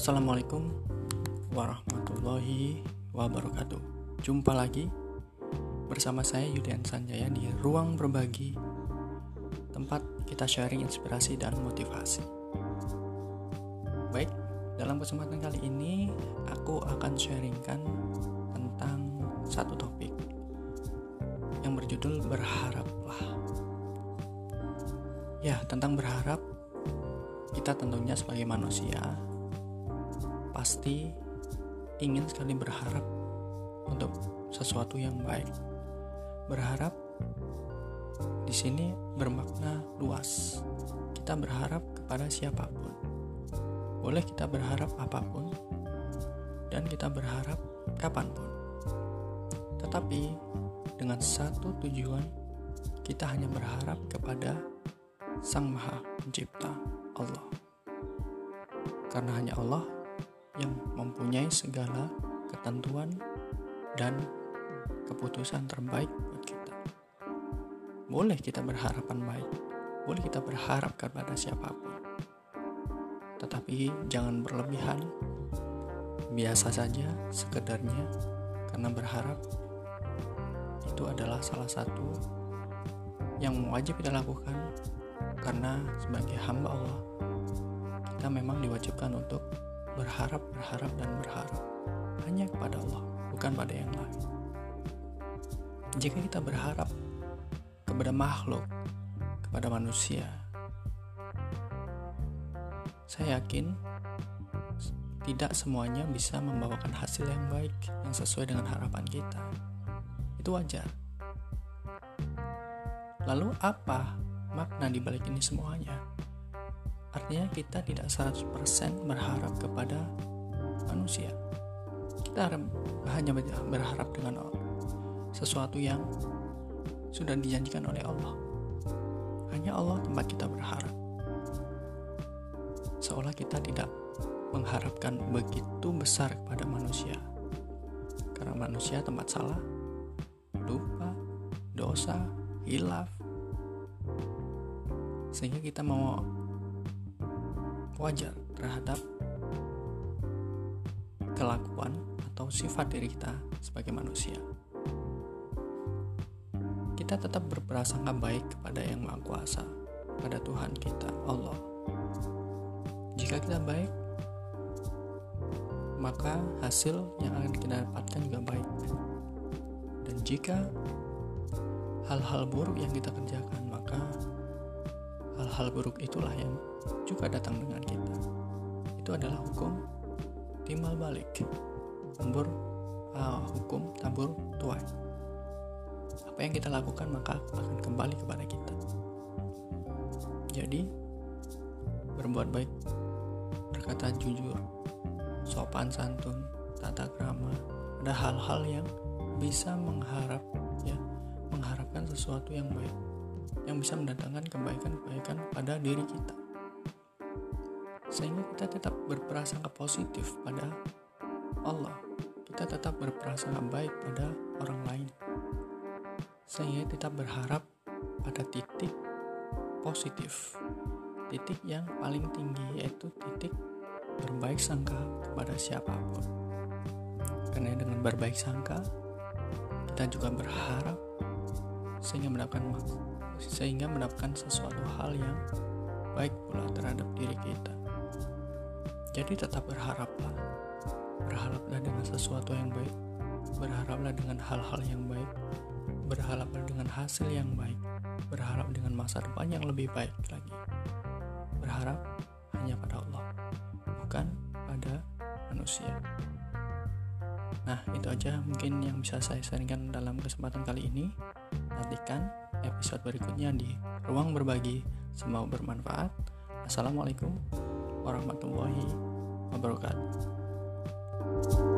Assalamualaikum warahmatullahi wabarakatuh. Jumpa lagi bersama saya Yudian Sanjaya di Ruang Berbagi, tempat kita sharing inspirasi dan motivasi. Baik, dalam kesempatan kali ini aku akan sharingkan tentang satu topik yang berjudul berharaplah. Ya, tentang berharap kita tentunya sebagai manusia pasti ingin sekali berharap untuk sesuatu yang baik. Berharap di sini bermakna luas. Kita berharap kepada siapa pun. Boleh kita berharap apa pun dan kita berharap kapan pun. Tetapi dengan satu tujuan kita hanya berharap kepada Sang Maha Pencipta Allah. Karena hanya Allah yang mempunyai segala ketentuan dan keputusan terbaik buat kita. Boleh kita berharapan baik, boleh kita berharap kepada siapa pun. Tetapi jangan berlebihan, biasa saja sekedarnya karena berharap itu adalah salah satu yang wajib kita lakukan karena sebagai hamba Allah kita memang diwajibkan untuk berharap, berharap, dan berharap hanya kepada Allah, bukan pada yang lain. Jika kita berharap kepada makhluk, kepada manusia, saya yakin tidak semuanya bisa membawakan hasil yang baik yang sesuai dengan harapan kita. Itu wajar. Lalu apa makna di balik ini semuanya? Artinya kita tidak 100% berharap kepada manusia. Kita hanya berharap dengan sesuatu yang sudah dijanjikan oleh Allah. Hanya Allah tempat kita berharap. Seolah kita tidak mengharapkan begitu besar kepada manusia. Karena manusia tempat salah, lupa, dosa, hilaf. Sehingga kita mau wajar terhadap kelakuan atau sifat diri kita sebagai manusia. Kita tetap berprasangka baik kepada Yang Maha Kuasa, pada Tuhan kita, Allah. Jika kita baik, maka hasil yang akan kita dapatkan juga baik. Dan jika hal-hal buruk yang kita kerjakan, maka hal-hal buruk itulah yang juga datang dengan kita. Itu adalah hukum timbal balik. Tabur uh, hukum tabur tuai. Apa yang kita lakukan maka akan kembali kepada kita. Jadi berbuat baik, berkata jujur, sopan santun, tata krama, ada hal-hal yang bisa mengharap ya, mengharapkan sesuatu yang baik yang bisa mendatangkan kebaikan-kebaikan pada diri kita sehingga kita tetap berprasangka positif pada Allah. Kita tetap berprasangka baik pada orang lain. Sehingga tetap berharap pada titik positif. Titik yang paling tinggi yaitu titik berbaik sangka kepada siapa pun. Karena dengan berbaik sangka kita juga berharap sehingga mendapatkan sehingga mendapatkan sesuatu hal yang baik pula terhadap diri kita jadi tetap berharaplah. Berharaplah dengan sesuatu yang baik. Berharaplah dengan hal-hal yang baik. Berharaplah dengan hasil yang baik. Berharap dengan masa depan yang lebih baik lagi. Berharap hanya pada Allah, bukan pada manusia. Nah, itu aja mungkin yang bisa saya sharingkan dalam kesempatan kali ini. Nantikan episode berikutnya di Ruang Berbagi. Semoga bermanfaat. Assalamualaikum warahmatullahi wabarakatuh.